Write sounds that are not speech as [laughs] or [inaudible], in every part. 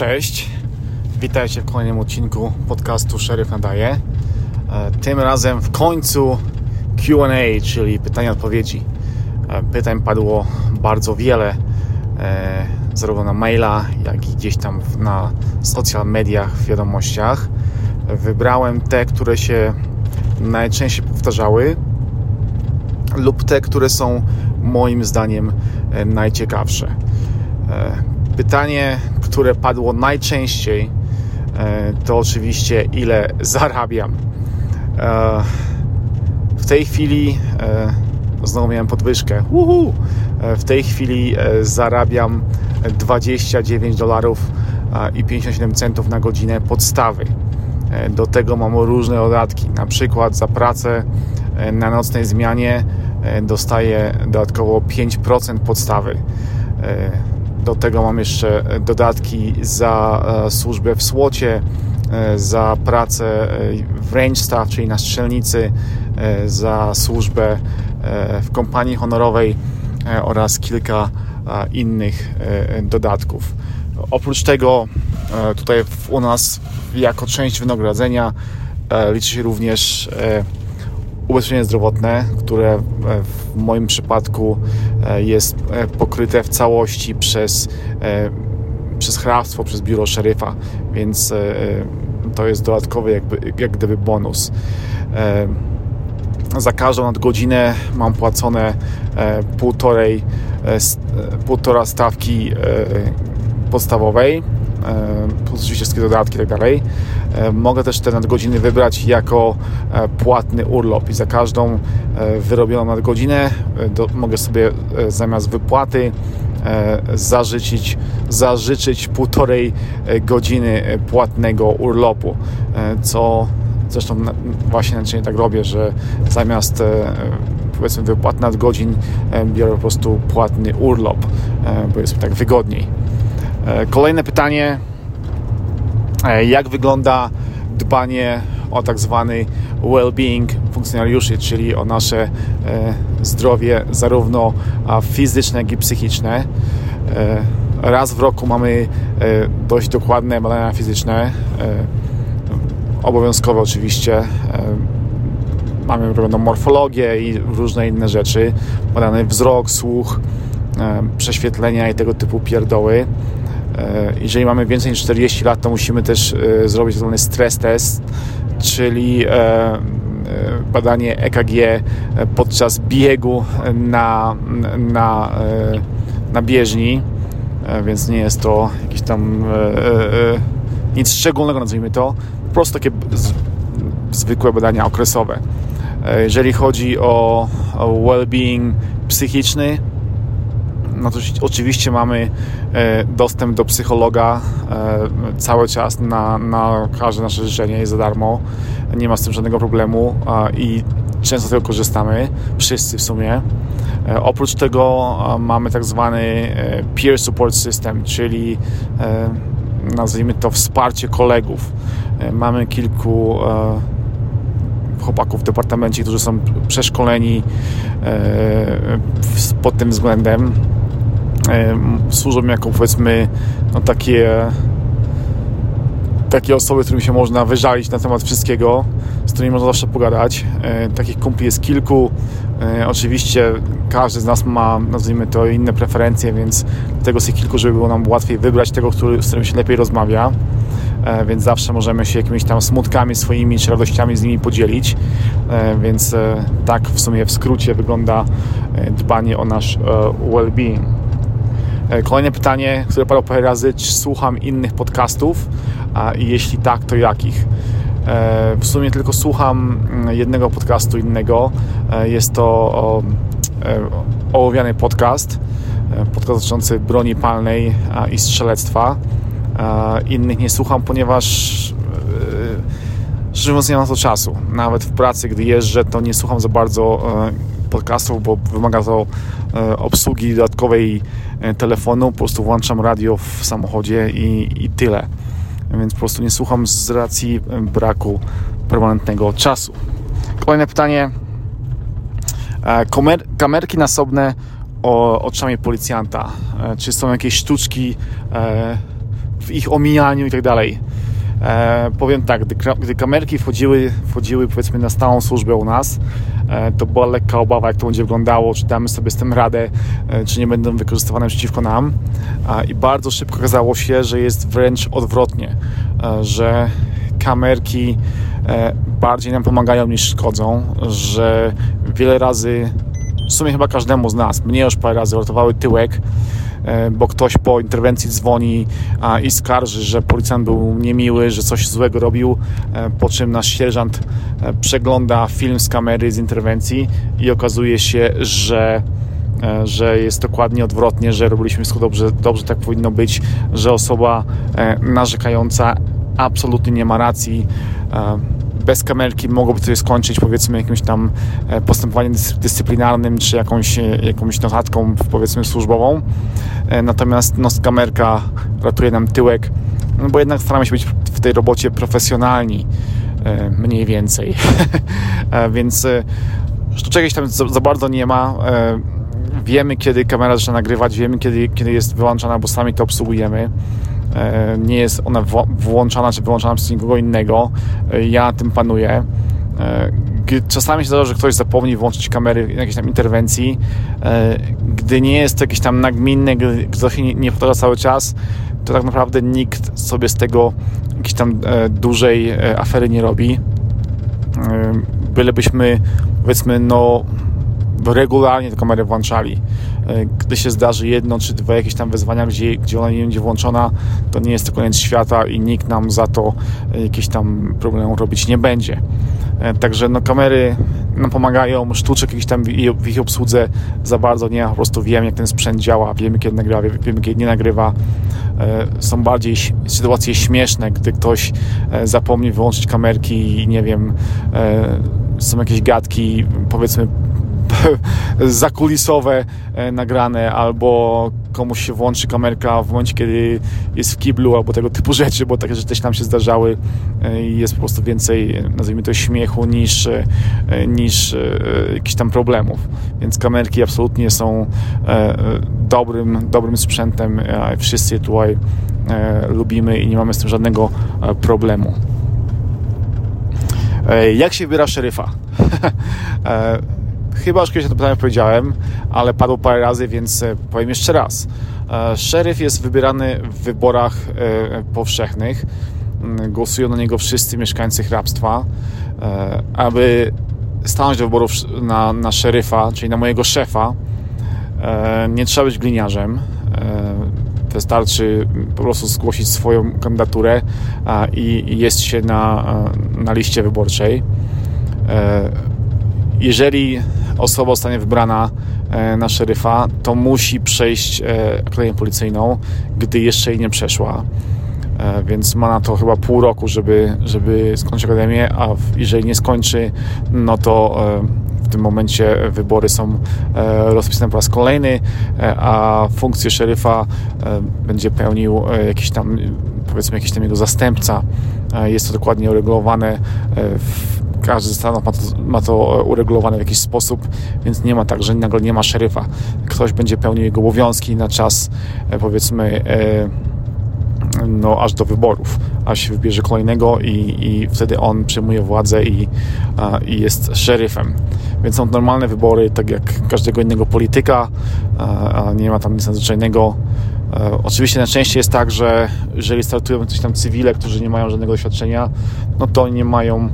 Cześć, witajcie w kolejnym odcinku podcastu Szeryf Nadaje. E, tym razem w końcu Q&A, czyli pytania odpowiedzi. E, pytań padło bardzo wiele, e, zarówno na maila, jak i gdzieś tam na social mediach, w wiadomościach. Wybrałem te, które się najczęściej powtarzały lub te, które są moim zdaniem najciekawsze. Pytanie, które padło najczęściej, e, to oczywiście ile zarabiam. E, w tej chwili e, znowu miałem podwyżkę. Uhu! W tej chwili zarabiam 29 dolarów i 57 centów na godzinę podstawy. Do tego mam różne dodatki. Na przykład za pracę na nocnej zmianie dostaję dodatkowo 5% podstawy do tego mam jeszcze dodatki za e, służbę w słocie, e, za pracę e, w range staff, czyli na strzelnicy, za służbę w kompanii honorowej oraz kilka innych dodatków. Oprócz tego tutaj u nas jako część wynagrodzenia liczy się również ubezpieczenie zdrowotne, które e, w moim przypadku e, jest e, pokryte w całości przez, przez hrabstwo, przez biuro szeryfa, więc to jest dodatkowy jakby, jak gdyby bonus. Za każdą nadgodzinę mam płacone półtorej, półtora stawki podstawowej plus oczywiście wszystkie dodatki i tak dalej. Mogę też te nadgodziny wybrać jako e, płatny urlop i za każdą e, wyrobioną nadgodzinę e, do, mogę sobie zamiast wypłaty zażyczyć, zażyczyć półtorej godziny płatnego urlopu, co zresztą właśnie najczęściej tak robię, że zamiast powiedzmy wypłat nadgodzin biorę po prostu płatny urlop, bo jest mi tak wygodniej. E, kolejne pytanie. E, jak wygląda dbanie o tak zwany well-being funkcjonariuszy, czyli o nasze e, zdrowie zarówno fizyczne, jak i psychiczne. Raz w roku mamy dość dokładne badania fizyczne, obowiązkowe oczywiście. Mamy robioną morfologię i różne inne rzeczy, badany wzrok, słuch, prześwietlenia i tego typu pierdoły. E, jeżeli mamy więcej niż 40 lat, to musimy też e, zrobić tzw. stres test, czyli e, badanie EKG podczas biegu na, na, na bieżni, więc nie jest to jakieś tam nic szczególnego, nazwijmy to, po prostu takie zwykłe badania okresowe. Jeżeli chodzi o well-being psychiczny, no to oczywiście mamy e, dostęp do psychologa e, cały czas na, na każde nasze życzenie jest za darmo. Nie ma z tym żadnego problemu i często z tego korzystamy, wszyscy w sumie. E, oprócz tego mamy tak zwany peer support system, czyli nazwijmy to wsparcie kolegów. Mamy kilku chłopaków w departamencie, którzy są przeszkoleni pod tym względem służą jako powiedzmy no, takie takie osoby, z którymi się można wyżalić na temat wszystkiego, z którymi można zawsze pogadać. E, takich kumpli jest kilku. E, oczywiście każdy z nas ma, nazwijmy to, inne preferencje, więc tego jest kilku, żeby było nam łatwiej wybrać tego, który, z którym się lepiej rozmawia. E, więc zawsze możemy się jakimiś tam smutkami swoimi czy radościami z nimi podzielić. Więc tak w sumie w skrócie wygląda dbanie o nasz well-being. E, kolejne pytanie, które padło parę razy, czy słucham innych podcastów, a jeśli tak, to jakich? E, w sumie tylko słucham mm, jednego podcastu innego. E, jest to ołowiany podcast, podcast dotyczący broni palnej i strzelectwa. Innych nie słucham, ponieważ szczerze mówiąc nie mam na to czasu. Nawet w pracy, gdy jeżdżę, to nie słucham za bardzo podcastów, bo wymaga to obsługi dodatkowej telefonu. Po prostu włączam radio w samochodzie i, i tyle. Więc po prostu nie słucham z racji e, braku permanentnego czasu. Kolejne pytanie. Kamer kamerki nasobne o, oczami policjanta. Czy są jakieś sztuczki w ich omijaniu i tak dalej. E, powiem tak, gdy, gdy kamerki wchodziły, wchodziły powiedzmy na stałą służbę u nas, e, to była lekka obawa, jak to będzie wyglądało, czy damy sobie z tym radę, e, czy nie będą wykorzystywane przeciwko nam. I bardzo szybko okazało się, że jest wręcz odwrotnie, e, że kamerki e, bardziej nam pomagają niż szkodzą, że wiele razy, w sumie chyba każdemu z nas, mnie już parę razy uratowały tyłek, E, bo ktoś po interwencji dzwoni i skarży, że policjant był niemiły, że coś złego robił, e, po czym nasz sierżant e, przegląda film z kamery z interwencji i okazuje się, że że jest dokładnie odwrotnie, że robiliśmy wszystko dobrze, dobrze tak powinno być, że osoba narzekająca absolutnie nie ma racji bez kamerki mogłoby coś skończyć powiedzmy jakimś tam e, postępowaniem dyscyplinarnym czy jakąś, e, jakąś notatką powiedzmy służbową. E, natomiast no, kamerka ratuje nam tyłek, no bo jednak staramy się być w tej robocie profesjonalni mniej więcej. [laughs] Więc czegoś tam za, za bardzo nie ma wiemy, kiedy kamera zaczyna nagrywać, wiemy, kiedy, kiedy jest wyłączana, bo sami to obsługujemy. E, nie jest ona włączana czy wyłączana przez nikogo innego. E, ja tym panuję. E, czasami się zdarza, że ktoś zapomni włączyć kamery jakiejś tam interwencji. Gdy nie jest to jakieś tam nagminne, gdy ktoś nie, nie powtarza cały czas, to tak naprawdę nikt sobie z tego jakiejś tam dużej afery nie robi. Bylebyśmy, powiedzmy, no regularnie tę kamerę włączali. E, gdy się zdarzy jedno czy dwa jakieś tam wyzwania, gdzie, gdzie ona nie będzie włączona, to nie jest to koniec świata i nikt nam za to e, jakieś tam problemu robić nie będzie. E, także no, kamery nam pomagają, sztuczek jakiś tam w ich obsłudze za bardzo nie, po prostu wiem jak ten sprzęt działa, wiemy kiedy nagrywa, wiemy kiedy nie nagrywa. Są bardziej sytuacje śmieszne, gdy ktoś zapomni wyłączyć kamerki i nie wiem, są jakieś gadki, powiedzmy [laughs] zakulisowe e, nagrane, albo komuś się włączy kamerka w momencie, kiedy jest w kiblu, albo tego typu rzeczy, bo takie rzeczy też nam się zdarzały e, i jest po prostu więcej, nazwijmy to, śmiechu niż, e, niż jakichś tam problemów. Więc kamerki absolutnie są dobrym, dobrym sprzętem. Wszyscy je tutaj lubimy i nie mamy z tym żadnego problemu. Jak się wybiera szeryfa? [laughs] Chyba już kiedyś to pytanie powiedziałem, ale padło parę razy, więc e, powiem jeszcze raz. E, szeryf jest wybierany w wyborach e, powszechnych. Mm, głosują na niego wszyscy mieszkańcy hrabstwa. Aby stanąć do wyborów na, na szeryfa, czyli na mojego szefa, nie trzeba być gliniarzem. Wystarczy po prostu zgłosić swoją kandydaturę i jest się na, na liście wyborczej. Jeżeli osoba zostanie wybrana e, na szeryfa, to musi przejść e, akademię policyjną, gdy jeszcze jej nie przeszła. E, więc ma na to chyba pół roku, żeby, żeby skończyć akademię, a jeżeli nie skończy, no to w tym momencie wybory są rozpisane po raz kolejny, a funkcję szeryfa będzie pełnił jakiś tam, powiedzmy, jakiś tam jego zastępca. Jest to dokładnie uregulowane w każdy stan ma to, ma to uregulowane w jakiś sposób, więc nie ma tak, że nagle nie ma szeryfa. Ktoś będzie pełnił jego obowiązki na czas, e, powiedzmy, e, no, aż do wyborów, aż się wybierze kolejnego i, i wtedy on przejmuje władzę i, i jest szeryfem. Więc są normalne wybory, tak jak każdego innego polityka, nie ma tam nic nadzwyczajnego. E, oczywiście najczęściej jest tak, że jeżeli startują coś tam cywile, którzy nie mają żadnego doświadczenia, no to nie mają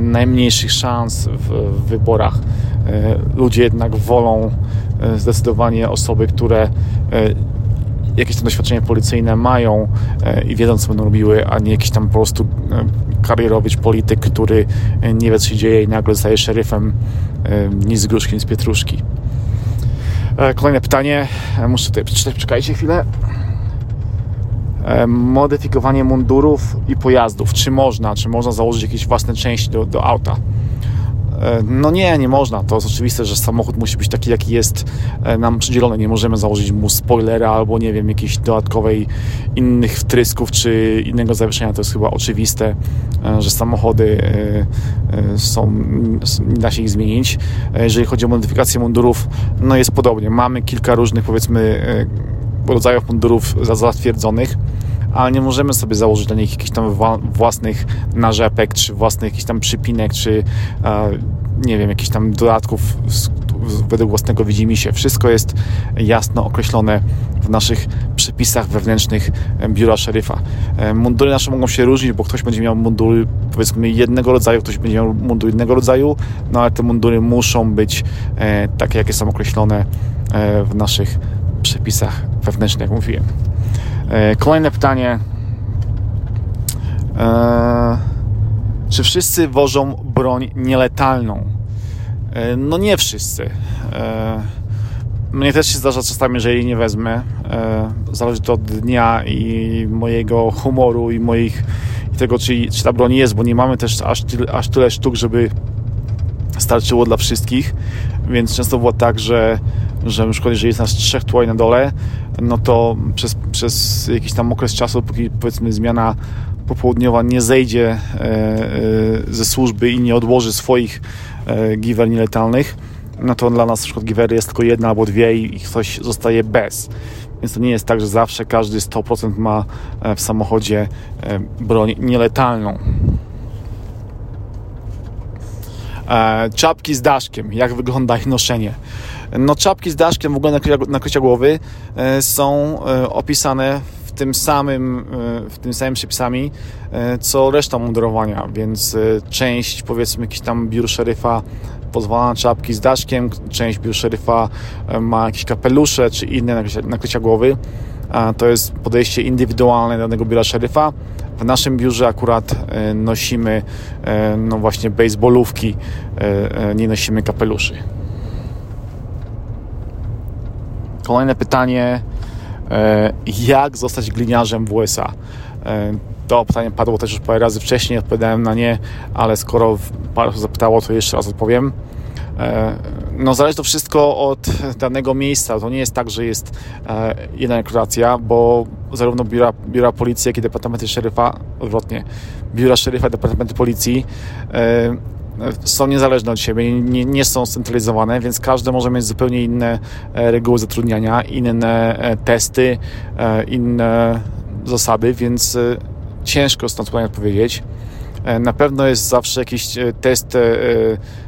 najmniejszych szans w wyborach. E, ludzie jednak wolą e, zdecydowanie osoby, które e, jakieś tam doświadczenie policyjne mają i wiedzą, co będą robiły, a nie jakiś tam po prostu karierowy polityk, który nie wie, co się dzieje i nagle zostaje szeryfem nic z gruszki, nic z pietruszki. Kolejne pytanie. Muszę tutaj przeczytać, czekajcie chwilę. E, modyfikowanie mundurów i pojazdów. Czy można? Czy można założyć jakieś własne części do, do auta? E, no nie, nie można. To jest oczywiste, że samochód musi być taki, jaki jest e, nam przydzielony. Nie możemy założyć mu spoilera albo, nie wiem, jakiejś dodatkowej innych wtrysków czy innego zawieszenia. To jest chyba oczywiste, że samochody są, nie da się ich zmienić. Jeżeli chodzi o modyfikację mundurów, no jest podobnie. Mamy kilka różnych, powiedzmy, rodzajów mundurów zatwierdzonych. ale nie możemy sobie założyć dla nich jakichś tam własnych narzepek, czy własnych jakichś tam przypinek, czy nie wiem, jakichś tam dodatków według własnego widzimisię. Wszystko jest jasno określone w naszych przepisach wewnętrznych biura szeryfa. Mundury nasze mogą się różnić, bo ktoś będzie miał mundury powiedzmy jednego rodzaju, ktoś będzie miał mundur innego rodzaju, no ale te mundury muszą być e, takie, jakie są określone e, w naszych przepisach wewnętrznych, jak mówiłem. E, kolejne pytanie. Czy wszyscy wożą broń nieletalną? No nie wszyscy. Mnie też się zdarza czasami, że jej nie wezmę. Zależy to od dnia i mojego humoru i moich i tego, czy, czy ta broń jest, bo nie mamy też aż tyle, aż tyle sztuk, żeby starczyło dla wszystkich, więc często było tak, że, że na przykład jeżeli jest nas trzech tutaj na dole, no to przez, przez jakiś tam okres czasu, póki powiedzmy zmiana popołudniowa nie zejdzie e, e, ze służby i nie odłoży swoich e, giver nieletalnych, no to dla nas na przykład givery jest tylko jedna albo dwie i ktoś zostaje bez. Więc to nie jest tak, że zawsze każdy 100% ma w samochodzie broń nieletalną. Czapki z daszkiem, jak wygląda ich noszenie? No czapki z daszkiem w ogóle nakrycia głowy są opisane tym samym, e, w tym samym przepisami, e, co reszta mundurowania, więc e, część powiedzmy jakiś tam biur szeryfa pozwala na czapki z daszkiem, część biur szeryfa ma jakieś kapelusze czy inne nakrycia, nakrycia głowy. To jest podejście indywidualne danego biura szeryfa. W naszym biurze akurat nosimy no właśnie baseballówki, nie nosimy kapeluszy. Kolejne pytanie E, jak zostać gliniarzem w USA? E, to pytanie padło też już parę razy wcześniej, odpowiadałem na nie, ale skoro parę osób zapytało, to jeszcze raz odpowiem. E, no zależy to wszystko od danego miejsca. To nie jest tak, że jest jedna rekrutacja, bo zarówno biura, biura policji, jak i departamenty szeryfa, odwrotnie, biura szeryfa, departamenty policji są niezależne od siebie, nie, nie są scentralizowane, więc każdy może mieć zupełnie inne e, reguły zatrudniania, inne e, testy, e, inne zasady, więc ciężko stąd odpowiedzieć. E, na pewno jest zawsze jakiś e, test e,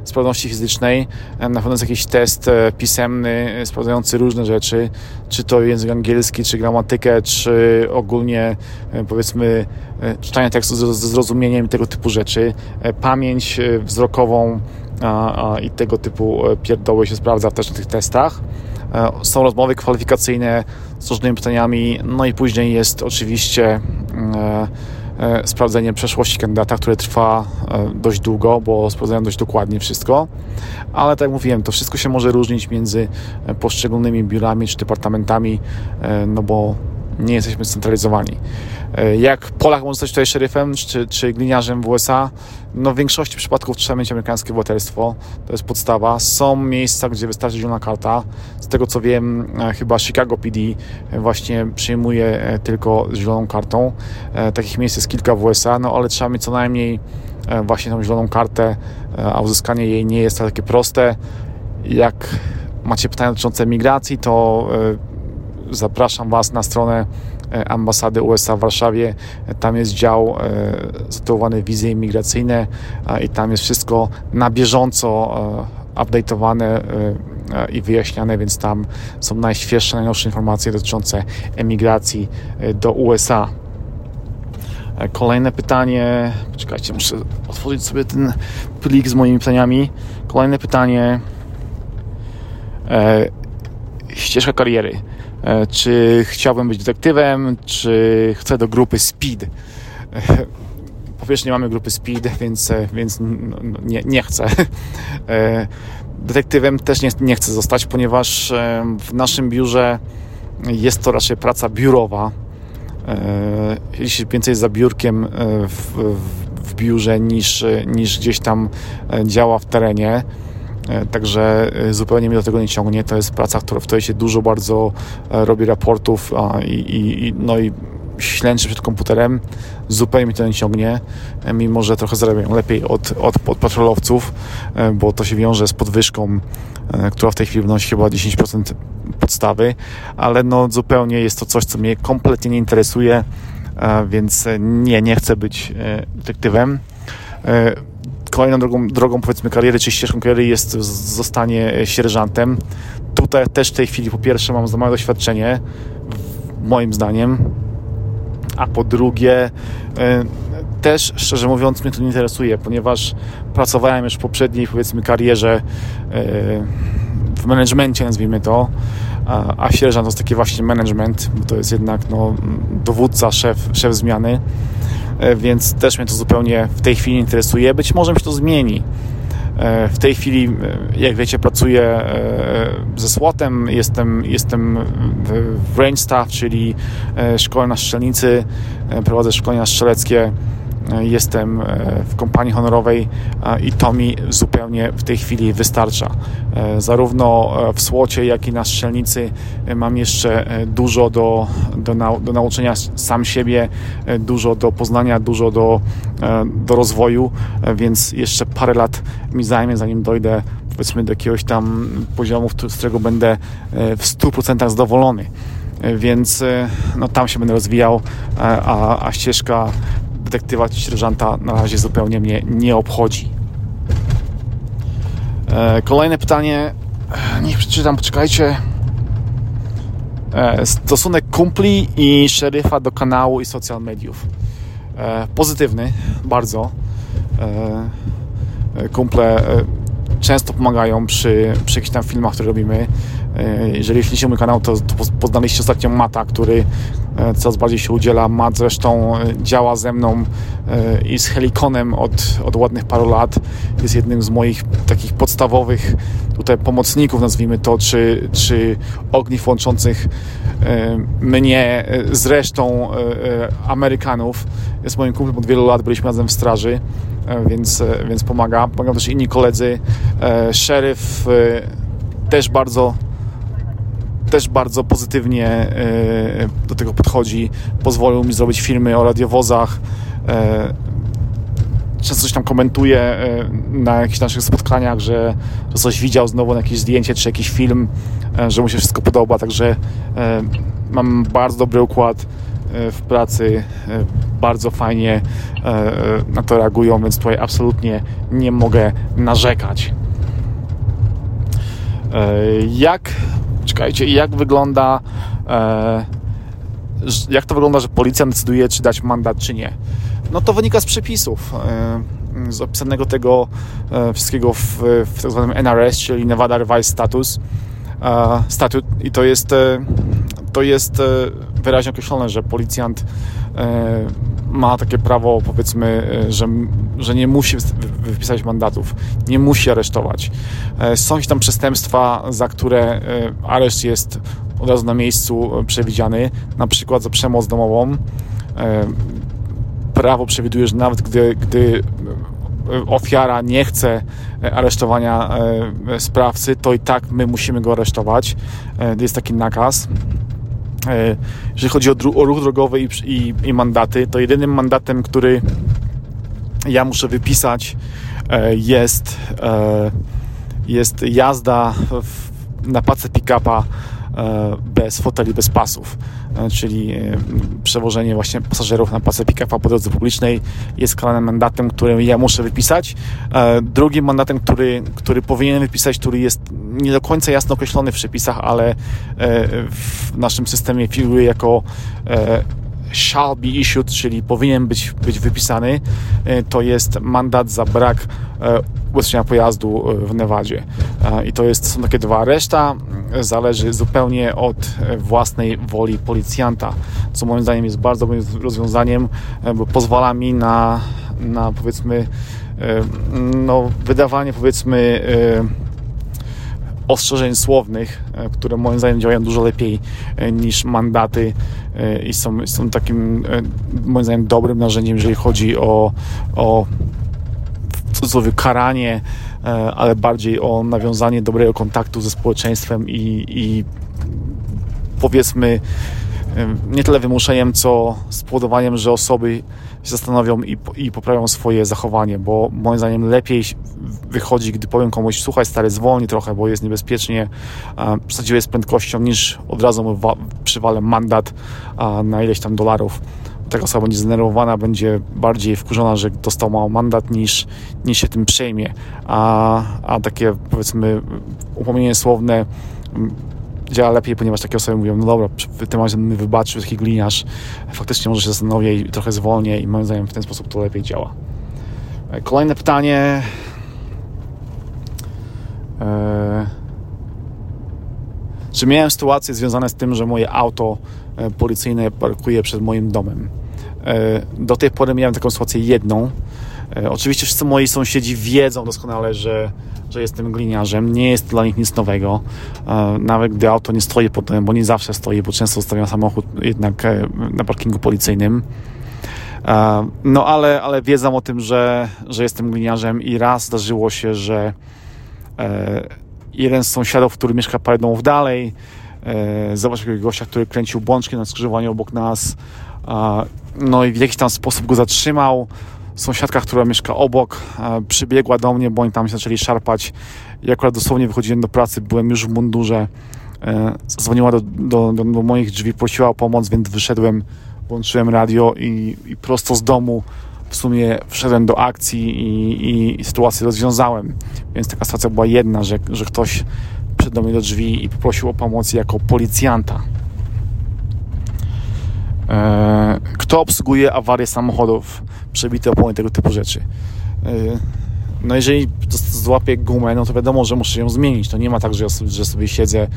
sprawności fizycznej, na pewno jest jakiś test pisemny sprawdzający różne rzeczy, czy to język angielski, czy gramatykę, czy ogólnie powiedzmy czytanie tekstu ze zrozumieniem tego typu rzeczy, pamięć wzrokową i tego typu pierdoły się sprawdza też na tych testach. Są rozmowy kwalifikacyjne z różnymi pytaniami, no i później jest oczywiście E, sprawdzenie przeszłości kandydata, które trwa e, dość długo, bo sprawdzają dość dokładnie wszystko. Ale tak jak mówiłem, to wszystko się może różnić między e, poszczególnymi biurami czy departamentami, no bo nie jesteśmy scentralizowani. E, jak Polak może zostać tutaj szeryfem czy, czy gliniarzem w USA? No w większości przypadków trzeba mieć amerykańskie obywatelstwo, to jest podstawa. Są miejsca, gdzie wystarczy zielona karta. Z tego co wiem, e, chyba Chicago PD właśnie przyjmuje e, tylko zieloną kartą. Takich miejsc jest kilka w USA, no ale trzeba mieć co najmniej właśnie tą zieloną kartę, a uzyskanie jej nie jest takie proste. Jak macie pytania dotyczące migracji, to zapraszam Was na stronę e, ambasady USA w Warszawie. Tam jest dział e, zatytułowany wizy imigracyjne i tam jest wszystko na bieżąco e, update'owane i wyjaśniane, więc tam są najświeższe, najnowsze informacje dotyczące emigracji do USA. Kolejne pytanie. Poczekajcie, muszę otworzyć sobie ten plik z moimi pytaniami. Kolejne pytanie. Ścieżka kariery. E, czy chciałbym być detektywem, czy chcę do grupy Speed. E, po pierwsze nie mamy grupy Speed, więc, e, więc nie, nie chcę. Detektywem też nie, nie chcę zostać, ponieważ w naszym biurze jest to raczej praca biurowa. Jeśli więcej za biurkiem w, w biurze niż, niż gdzieś tam działa w terenie. E, także e, zupełnie mnie do tego nie ciągnie. To jest praca, w której się dużo bardzo e, robi raportów i, i, no i ślęczy przed komputerem. Zupełnie mi to nie ciągnie, mimo że trochę zarabiają lepiej od, od, od patrolowców, bo to się wiąże z podwyżką, która w tej chwili wynosi chyba 10% podstawy, ale no zupełnie jest to coś, co mnie kompletnie nie interesuje więc nie, nie chcę być detektywem. Kolejną drogą, drogą powiedzmy kariery, czy ścieżką kariery jest zostanie sierżantem. Tutaj też w tej chwili po pierwsze mam za małe doświadczenie, moim zdaniem, a po drugie też szczerze mówiąc mnie to nie interesuje, ponieważ pracowałem już w poprzedniej powiedzmy karierze w managemencie, nazwijmy to, a sierżant to jest taki właśnie management, bo to jest jednak no, dowódca, szef, szef zmiany, e, więc też mnie to zupełnie w tej chwili interesuje. Być może mi się to zmieni. E, w tej chwili, e, jak wiecie, pracuję ze SWAT-em, jestem, jestem w range staff, czyli szkole na strzelnicy, prowadzę szkolenia strzeleckie jestem e, w kompanii honorowej i to mi zupełnie w tej chwili wystarcza. E, zarówno e, w słocie, jak i na strzelnicy mam jeszcze dużo do, do, nau do nauczenia sam siebie, dużo do poznania, dużo do, do rozwoju, więc jeszcze parę lat mi zajmie, zanim dojdę powiedzmy do jakiegoś tam poziomu, z którego będę w 100% zadowolony więc no, tam się będę rozwijał, a, a ścieżka detektywa czy sierżanta na razie zupełnie mnie nie obchodzi. E, kolejne pytanie. E, niech przeczytam, poczekajcie. E, stosunek kumpli i szeryfa do kanału i social mediów. Pozytywny, bardzo. Kumple często pomagają przy, przy jakichś tam filmach, które robimy. Jeżeli śledzicie mój kanał, to, to poznaliście ostatnio Mata, który E, coraz bardziej się udziela. Matt zresztą e, działa ze mną e, i z Helikonem od, od ładnych paru lat. Jest jednym z moich takich podstawowych tutaj pomocników, nazwijmy to, czy, czy ogniw łączących mnie z resztą Amerykanów. Jest moim kumplem od wielu lat, byliśmy razem w straży, więc, więc pomaga. Pomagają też inni koledzy. Szeryf też bardzo też bardzo pozytywnie e, do tego podchodzi. Pozwolił mi zrobić filmy o radiowozach. E, często coś tam komentuje e, na jakichś naszych spotkaniach, że, że coś widział znowu na jakieś zdjęcie czy jakiś film, że mu się wszystko podoba, także mam bardzo dobry układ w pracy, bardzo fajnie na to reagują, więc tutaj absolutnie nie mogę narzekać. Jak czekajcie, jak wygląda e, jak to wygląda, że policja decyduje, czy dać mandat, czy nie? No to wynika z przepisów, e, z opisanego tego e, wszystkiego w, w tak zwanym NRS, czyli Nevada Revised Status, e, statut i to jest e, to jest e, wyraźnie określone, że policjant ma takie prawo, powiedzmy, że, że nie musi wypisać mandatów, nie musi aresztować. E, są tam przestępstwa, za które e, areszt jest od razu na miejscu e, przewidziany, na przykład za przemoc domową. Prawo przewiduje, że nawet gdy, gdy ofiara nie chce aresztowania sprawcy, to i tak my musimy go aresztować. Jest taki nakaz. E, jeżeli chodzi o, o ruch drogowy i, i, i, mandaty, to jedynym mandatem, który ja muszę wypisać e, jest, e, jest jazda w, na pace pick-upa bez foteli, bez pasów, czyli e, przewożenie właśnie pasażerów na pick-upa po drodze publicznej jest karanym mandatem, który ja muszę wypisać. Drugim mandatem, który, który powinienem wypisać, który jest nie do końca jasno określony w przepisach, ale w naszym systemie figuruje jako shall be issued, czyli powinien być, być wypisany, to jest mandat za brak ubezpieczenia pojazdu w Nevadzie. I to jest, są takie dwa. Reszta zależy zupełnie od własnej woli policjanta, co moim zdaniem jest bardzo dobrym rozwiązaniem, bo pozwala mi na, na powiedzmy no, wydawanie powiedzmy ostrzeżeń słownych, które moim zdaniem działają dużo lepiej niż mandaty i są, są takim moim zdaniem dobrym narzędziem, jeżeli chodzi o, o cudzysłowie karanie, e, ale bardziej o nawiązanie dobrego kontaktu ze społeczeństwem i, i powiedzmy e, nie tyle wymuszeniem, co spowodowaniem, że osoby się zastanowią i, i poprawią swoje zachowanie, bo moim zdaniem lepiej wychodzi, gdy powiem komuś, słuchaj stary, zwolnij trochę, bo jest niebezpiecznie, przesadziłeś z prędkością, niż od razu przywalę mandat na ileś tam dolarów taka osoba będzie zdenerwowana, będzie bardziej wkurzona, że dostał mało mandat niż, niż się tym przejmie. A, a takie powiedzmy upomnienie słowne działa lepiej, ponieważ takie osoby mówią, no dobra, ty masz mi wybaczył, taki gliniarz, faktycznie może się zastanowię i trochę zwolnię i moim zdaniem w ten sposób to lepiej działa. E, kolejne pytanie. Eee, czy miałem sytuacje związane z tym, że moje auto e, policyjne parkuje przed moim domem? E, do tej pory miałem taką sytuację jedną. E, oczywiście wszyscy moi sąsiedzi wiedzą doskonale, że, że jestem gliniarzem. Nie jest dla nich nic nowego. Nawet gdy auto nie stoi pod domem, bo nie zawsze stoi, bo często stawiam samochód jednak na parkingu policyjnym. No ale, ale wiedzą o tym, że, że jestem gliniarzem i raz zdarzyło się, że jeden z sąsiadów, który mieszka parę domów dalej, e, zobaczył jakiegoś gościa, który kręcił bączki na skrzyżowaniu obok nas, no i w jakiś tam sposób go zatrzymał. Sąsiadka, która mieszka obok, e, przybiegła do mnie, bo oni tam się zaczęli szarpać. I akurat dosłownie wychodziłem do pracy, byłem już w mundurze. E, dzwoniła do, do, do, moich drzwi, prosiła o pomoc, więc wyszedłem, włączyłem radio i, i prosto z domu w sumie wszedłem do akcji i, i, sytuację rozwiązałem. Więc taka sytuacja była jedna, że, że ktoś przyszedł do mnie do drzwi i poprosił o pomoc jako policjanta. E, kto obsługuje awarię samochodów, przebite opony, tego typu rzeczy? E, no jeżeli złapię gumę, no to wiadomo, że muszę ją zmienić. To nie ma tak, że, ja sobie, że sobie siedzę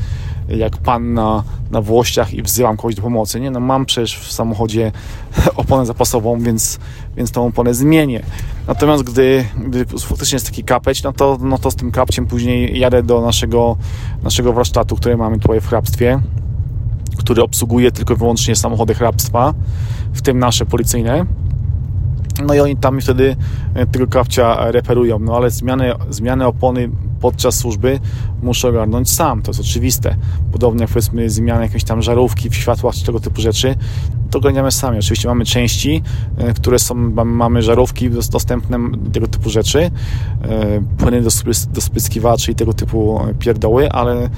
jak pan na, na włościach i wzywam kogoś do pomocy. Nie, no mam przecież w samochodzie [laughs] oponę zapasową, więc, więc tą oponę zmienię. Natomiast gdy, gdy faktycznie jest taki kapeć, no to, no to z tym kapciem później jadę do naszego, naszego warsztatu, który mamy tutaj w hrabstwie, który obsługuje tylko i wyłącznie samochody hrabstwa, w tym nasze policyjne no i oni tam wtedy e, tego kapcia reperują. No ale zmianę, zmianę opony podczas służby muszę ogarnąć sam, to jest oczywiste. Podobnie jak powiedzmy zmianę jakiejś tam żarówki w światłach czy tego typu rzeczy, to ogarniamy sami. Oczywiście mamy części, e, które są, mamy żarówki dostępne, tego typu rzeczy, e, płyny do, do spryskiwaczy i tego typu pierdoły, ale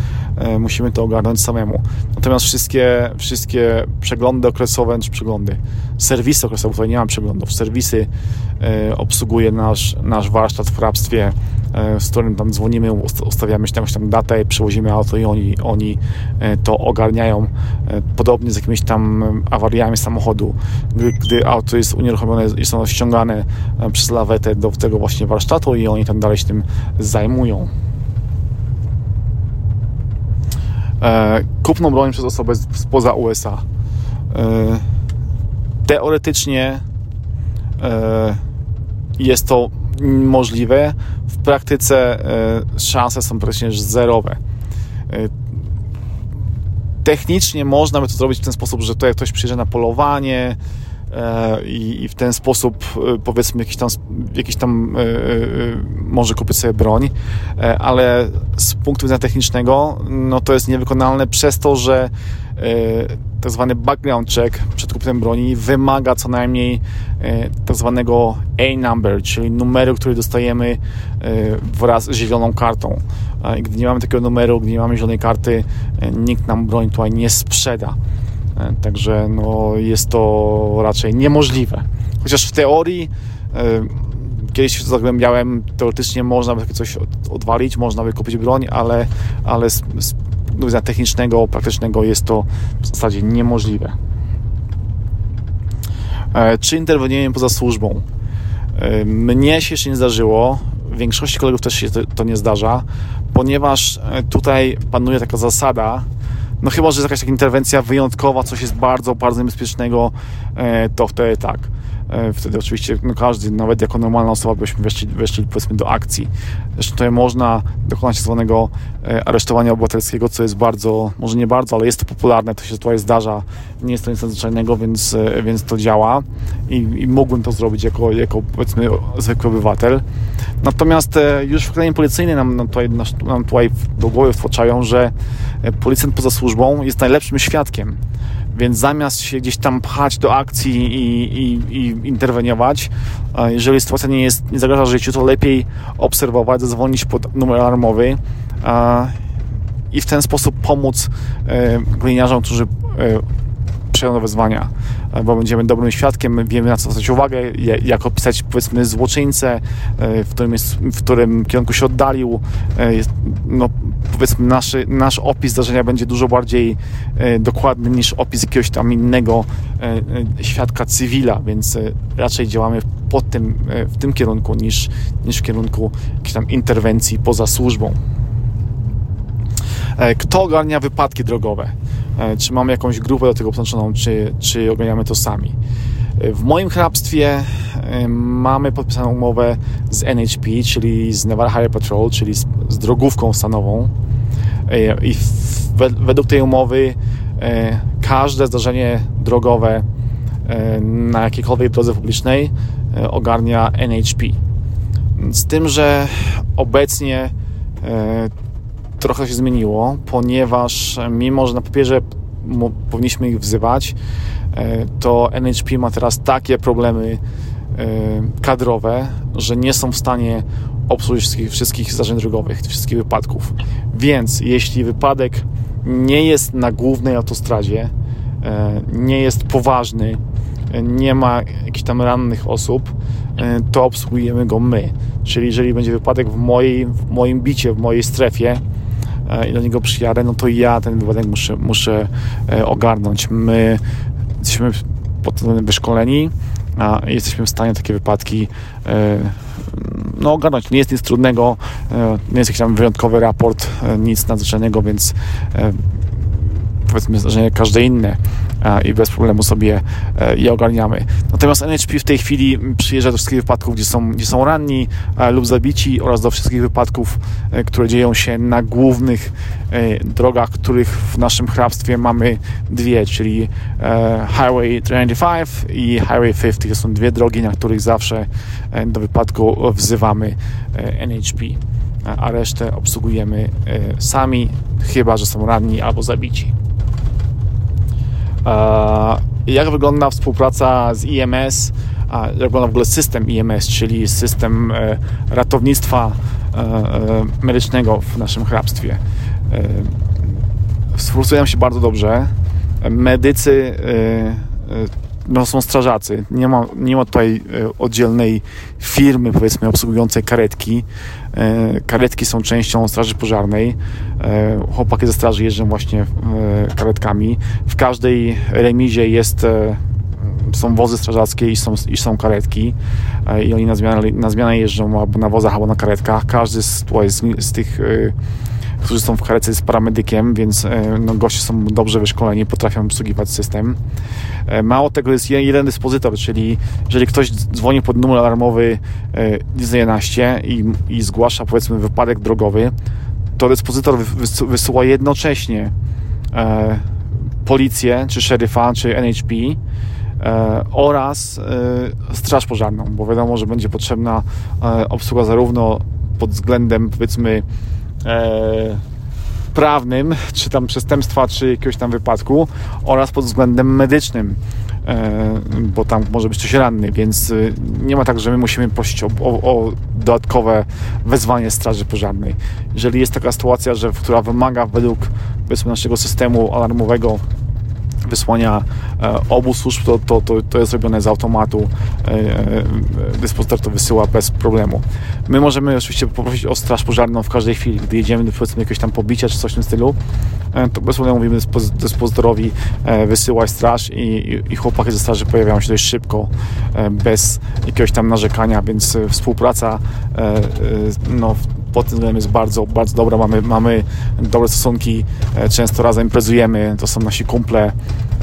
musimy to ogarnąć samemu. Natomiast wszystkie, wszystkie przeglądy okresowe, czy przeglądy, serwisy okresowe, tutaj nie mam przeglądów, serwisy e, obsługuje nasz, nasz warsztat w hrabstwie, e, z którym tam dzwonimy, ustawiamy jakąś tam datę, przewozimy auto i oni, oni e, to ogarniają. Podobnie z jakimiś tam awariami samochodu, gdy, gdy auto jest unieruchomione, jest ono ściągane przez lawetę do tego właśnie warsztatu i oni tam dalej się tym zajmują. Kupną broń przez osobę spoza USA teoretycznie e, jest to możliwe, w praktyce e, szanse są praktycznie zerowe. E, technicznie można by to zrobić w ten sposób, że to jak ktoś przyjeżdża na polowanie i, w ten sposób powiedzmy jakiś tam, jakiś tam może kupić sobie broń, ale z punktu widzenia technicznego no to jest niewykonalne przez to, że tak zwany background check przed kupnem broni wymaga co najmniej e, tak zwanego A-number, czyli numeru, który dostajemy e, wraz z zieloną kartą. Gdy nie mamy takiego numeru, gdy nie mamy zielonej karty, e, nikt nam broń tutaj nie sprzeda. Także no, jest to raczej niemożliwe. Chociaż w teorii kiedyś się zagłębiałem, teoretycznie można by takie coś odwalić, można by kupić broń, ale, ale z, z widzenia technicznego, praktycznego jest to w zasadzie niemożliwe. E, czy interweniujemy poza służbą? E, mnie się jeszcze nie zdarzyło, większości kolegów też się to, to nie zdarza, ponieważ e, tutaj panuje taka zasada, no chyba, że jest jakaś taka interwencja wyjątkowa, coś jest bardzo, bardzo niebezpiecznego, to wtedy tak. E, wtedy oczywiście no każdy, nawet jako normalna osoba, byśmy weszli, weszli powiedzmy do akcji. Zresztą tutaj można dokonać tak zwanego e, aresztowania obywatelskiego, co jest bardzo, może nie bardzo, ale jest to popularne, to się tutaj zdarza, nie jest to nic nadzwyczajnego, więc, e, więc to działa i, i mógłbym to zrobić jako, jako powiedzmy zwykły obywatel. Natomiast już w kraju policyjnym nam, nam, tutaj, nam tutaj do głowy wtłaczają, że policjant poza służbą jest najlepszym świadkiem więc zamiast się gdzieś tam pchać do akcji i, i, i interweniować, jeżeli sytuacja nie, jest, nie zagraża życiu, to lepiej obserwować, zadzwonić pod numer alarmowy i w ten sposób pomóc e, gliniarzom, którzy e, przejął wezwania, e, bo będziemy dobrym świadkiem, wiemy na co zwracać uwagę, jak opisać powiedzmy złoczyńcę, e, w którym, jest, w którym kierunku się oddalił. Jest, no, powiedzmy nasz, nasz opis zdarzenia będzie dużo bardziej dokładny niż opis jakiegoś tam innego świadka cywila, więc raczej działamy pod tym, w tym kierunku niż, niż w kierunku jakiejś tam interwencji poza służbą. E, kto ogarnia wypadki drogowe? E, czy mamy jakąś grupę do tego podłączoną, czy, czy ogarniamy to sami? E, w moim hrabstwie mamy podpisaną umowę z NHP, czyli z Nevada Highway Patrol, czyli z, z drogówką stanową. I w, według tej umowy każde zdarzenie drogowe na jakiejkolwiek drodze publicznej ogarnia NHP. Z tym, że obecnie trochę się zmieniło, ponieważ mimo, że na papierze powinniśmy ich wzywać, e, to NHP ma teraz takie problemy e, kadrowe, że nie są w stanie obsłużyć wszystkich, zdarzeń drogowych, wszystkich wypadków. Więc jeśli wypadek nie jest na głównej autostradzie, e, nie jest poważny, nie ma jakichś tam rannych osób, to obsługujemy go my. Czyli jeżeli będzie wypadek w, mojej, w moim bicie, w mojej strefie, E, i do niego przyjadę, no to ja ten wypadek muszę, muszę e, ogarnąć. My jesteśmy pod wyszkoleni, a jesteśmy w stanie takie wypadki e, no, ogarnąć. Nie jest nic trudnego, nie jest jakiś tam wyjątkowy raport, nic nadzwyczajnego, więc powiedzmy że każde inne i bez problemu sobie e, je ogarniamy. Natomiast NHP w tej chwili przyjeżdża do wszystkich wypadków, gdzie są, gdzie są ranni lub zabici oraz do wszystkich wypadków, e, które dzieją się na głównych e, drogach, których w naszym hrabstwie mamy dwie, czyli Highway 95 i Highway 50. To są dwie drogi, na których zawsze do wypadku wzywamy NHP a resztę obsługujemy sami, chyba że są ranni albo zabici. Jak wygląda współpraca z IMS? Jak wygląda w ogóle system IMS, czyli system e, ratownictwa e, e, medycznego w naszym hrabstwie? Współpracują się bardzo dobrze. Medycy no, są strażacy. Nie ma, nie ma tutaj oddzielnej firmy, powiedzmy, obsługującej karetki. E, karetki są częścią Straży Pożarnej. E, chłopaki ze straży jeżdżą właśnie e, karetkami. W każdej remizie jest są wozy strażackie i są, i są karetki i oni na zmianę, na zmianę jeżdżą albo na wozach, albo na karetkach. Każdy z, z, z tych którzy są w karetce jest paramedykiem, więc no, goście są dobrze wyszkoleni, potrafią obsługiwać system. Mało tego jest jeden dyspozytor, czyli jeżeli ktoś dzwoni pod numer alarmowy 111 i, i zgłasza powiedzmy wypadek drogowy, to dyspozytor wysyła jednocześnie e, policję, czy szeryfa, czy NHP e, oraz e, straż pożarną, bo wiadomo, że będzie potrzebna e, obsługa zarówno pod względem powiedzmy e, prawnym, czy tam przestępstwa, czy jakiegoś tam wypadku oraz pod względem medycznym, e, bo tam może być coś ranny, więc e, nie ma tak, że my musimy prosić o, o, o dodatkowe wezwanie Straży Pożarnej. Jeżeli jest taka sytuacja, że, która wymaga według naszego systemu alarmowego wysłania e, obu służb, to, to, to, to jest robione z automatu. E, e, dyspozytor to wysyła bez problemu. My możemy oczywiście poprosić o straż pożarną w każdej chwili, gdy jedziemy powiedzmy jakieś tam pobicia czy coś w tym stylu, to bez problemu mówimy dyspozytorowi wysyłać straż i, i, i chłopaki ze straży pojawiają się dość szybko, bez jakiegoś tam narzekania, więc współpraca no, pod tym względem jest bardzo, bardzo dobra. Mamy, mamy dobre stosunki, e, często razem imprezujemy, to są nasi kumple,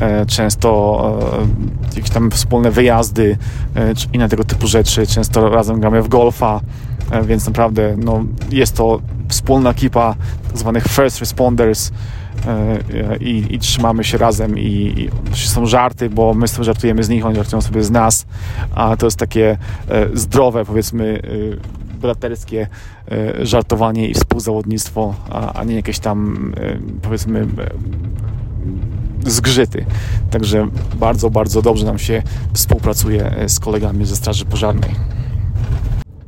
e, często e, jakieś tam wspólne wyjazdy czy inne tego typu rzeczy. Często razem gramy w golfa, więc naprawdę no, jest to wspólna ekipa tak zwanych first responders i, i, trzymamy się razem i, i są żarty, bo my sobie żartujemy z nich, oni żartują sobie z nas, a to jest takie zdrowe powiedzmy braterskie e, żartowanie i współzawodnictwo, a, nie jakieś tam e, powiedzmy e, zgrzyty. Także bardzo, bardzo dobrze nam się współpracuje z kolegami ze Straży Pożarnej.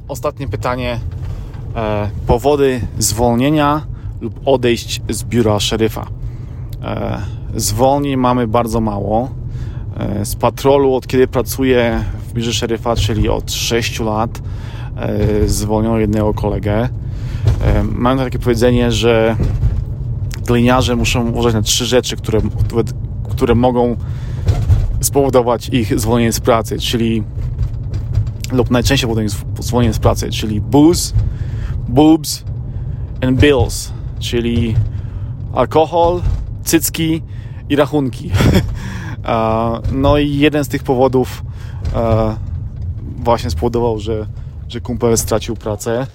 Ostatnie pytanie. Powody zwolnienia lub odejść z biura szeryfa. zwolnień mamy bardzo mało. Z patrolu, od kiedy pracuję w biurze szeryfa, czyli od 6 lat, zwolniono jednego kolegę. Mam takie powiedzenie, że gliniarze muszą uważać na trzy rzeczy, które, które mogą spowodować ich zwolnienie z pracy, czyli lub najczęściej powodują zwolnienie z pracy, czyli booze, boobs and bills, czyli alkohol, cycki i rachunki. [laughs] no i jeden z tych powodów właśnie spowodował, że, że kumpel stracił pracę.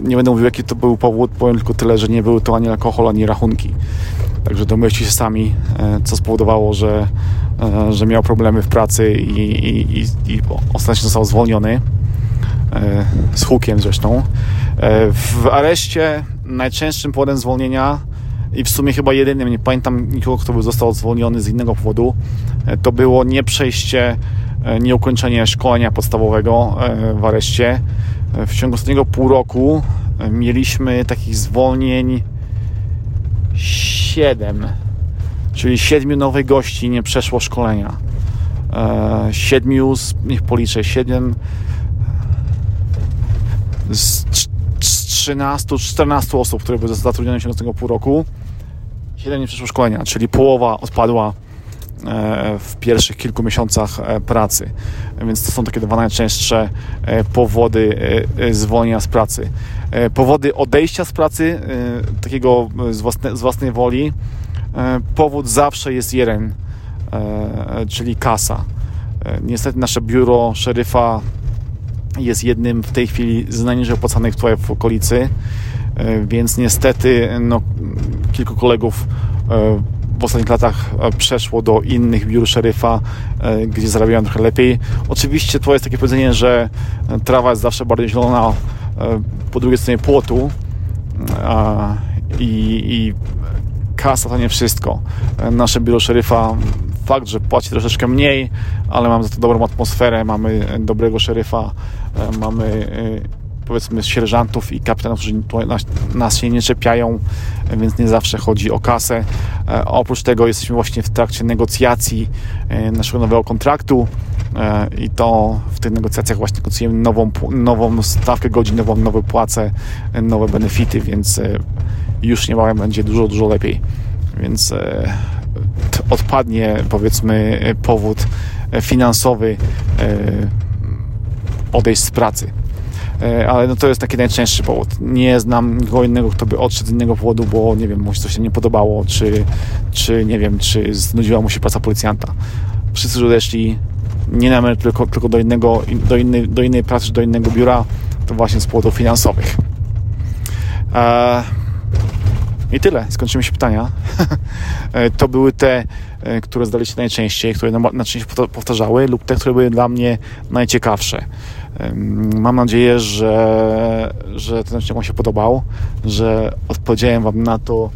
Nie będę mówił, jaki to był powód, powiem tylko tyle, że nie były to ani alkohol, ani rachunki. Także domyślcie się sami, e, co spowodowało, że, e, że miał problemy w pracy i, i, i, i ostatecznie został zwolniony. E, z hukiem zresztą. W areszcie najczęstszym powodem zwolnienia i w sumie chyba jedynym, nie pamiętam nikogo, kto by został zwolniony z innego powodu, to było nieprzejście, nieukończenie szkolenia podstawowego w areszcie. W ciągu ostatniego pół roku mieliśmy takich zwolnień 7, czyli 7 nowych gości nie przeszło szkolenia. 7, e, niech policzę, 7 z 13, 14 osób, które były zatrudnione w ciągu tego pół roku, 7 nie przeszło szkolenia, czyli połowa odpadła e, w pierwszych kilku miesiącach e, pracy. Więc to są takie dwa najczęstsze powody zwolnienia z pracy. E, powody odejścia z pracy, e, takiego z, własne, z własnej woli, e, powód zawsze jest jeden, czyli kasa. Niestety nasze biuro szeryfa jest jednym w tej chwili z najniżej opłacanych tutaj w okolicy, więc niestety no, kilku kolegów ostatnich latach przeszło do innych biur szeryfa, gdzie zarabiają trochę lepiej. Oczywiście to jest takie powiedzenie, że trawa jest zawsze bardziej zielona E, po drugiej stronie płotu i, i kasa to nie wszystko. E, nasze biuro szeryfa fakt, że płaci troszeczkę mniej, ale mamy za to dobrą atmosferę, mamy dobrego szeryfa, e, mamy powiedzmy sierżantów i kapitanów, którzy nas, się nie czepiają, więc nie zawsze chodzi o kasę. Oprócz tego jesteśmy właśnie w trakcie negocjacji naszego nowego kontraktu E, i to w tych negocjacjach właśnie negocjujemy nową, nową stawkę godzin, nową, nowe płace, nowe benefity, więc e, już niebawem będzie dużo, dużo lepiej. Więc e, odpadnie powiedzmy powód finansowy odejść z pracy. Ale no to jest taki najczęstszy powód. Nie znam nikogo innego, kto by odszedł z innego powodu, bo nie wiem, mu coś się nie podobało, czy, czy nie wiem, czy znudziła mu się praca policjanta. Wszyscy odeszli nie na emeryturę, tylko, tylko do, innego, do, innej, do innej pracy, do innego biura, to właśnie z powodów finansowych. E, I tyle. Skończymy się pytania. [laughs] E, to były te, e, które zdaliście najczęściej, które najczęściej powtarzały lub te, które były dla mnie najciekawsze. Mam nadzieję, że, że ten odcinek Wam się podobał, że odpowiedziałem Wam na to,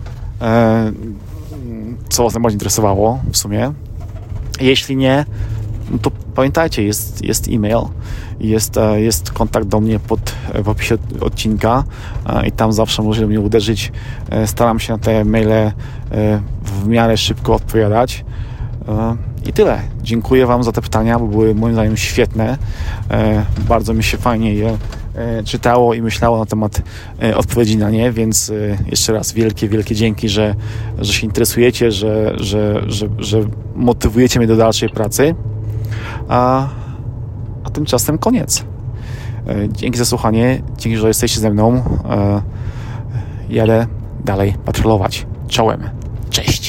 co Was najbardziej interesowało w sumie. Jeśli nie, no to pamiętajcie, jest, jest e-mail, jest, e, jest kontakt do mnie pod, e, w opisie odcinka e, i tam zawsze możecie mnie uderzyć. Staram się na te maile w miarę szybko odpowiadać. I tyle. Dziękuję Wam za te pytania, bo były moim zdaniem świetne. Bardzo mi się fajnie je czytało i myślało na temat odpowiedzi na nie, więc jeszcze raz wielkie, wielkie dzięki, że, że się interesujecie, że, że, że, że motywujecie mnie do dalszej pracy a, a tymczasem koniec. E, dzięki za słuchanie, dzięki, że jesteście ze mną. E, jadę dalej patrolować. Czołem. Cześć.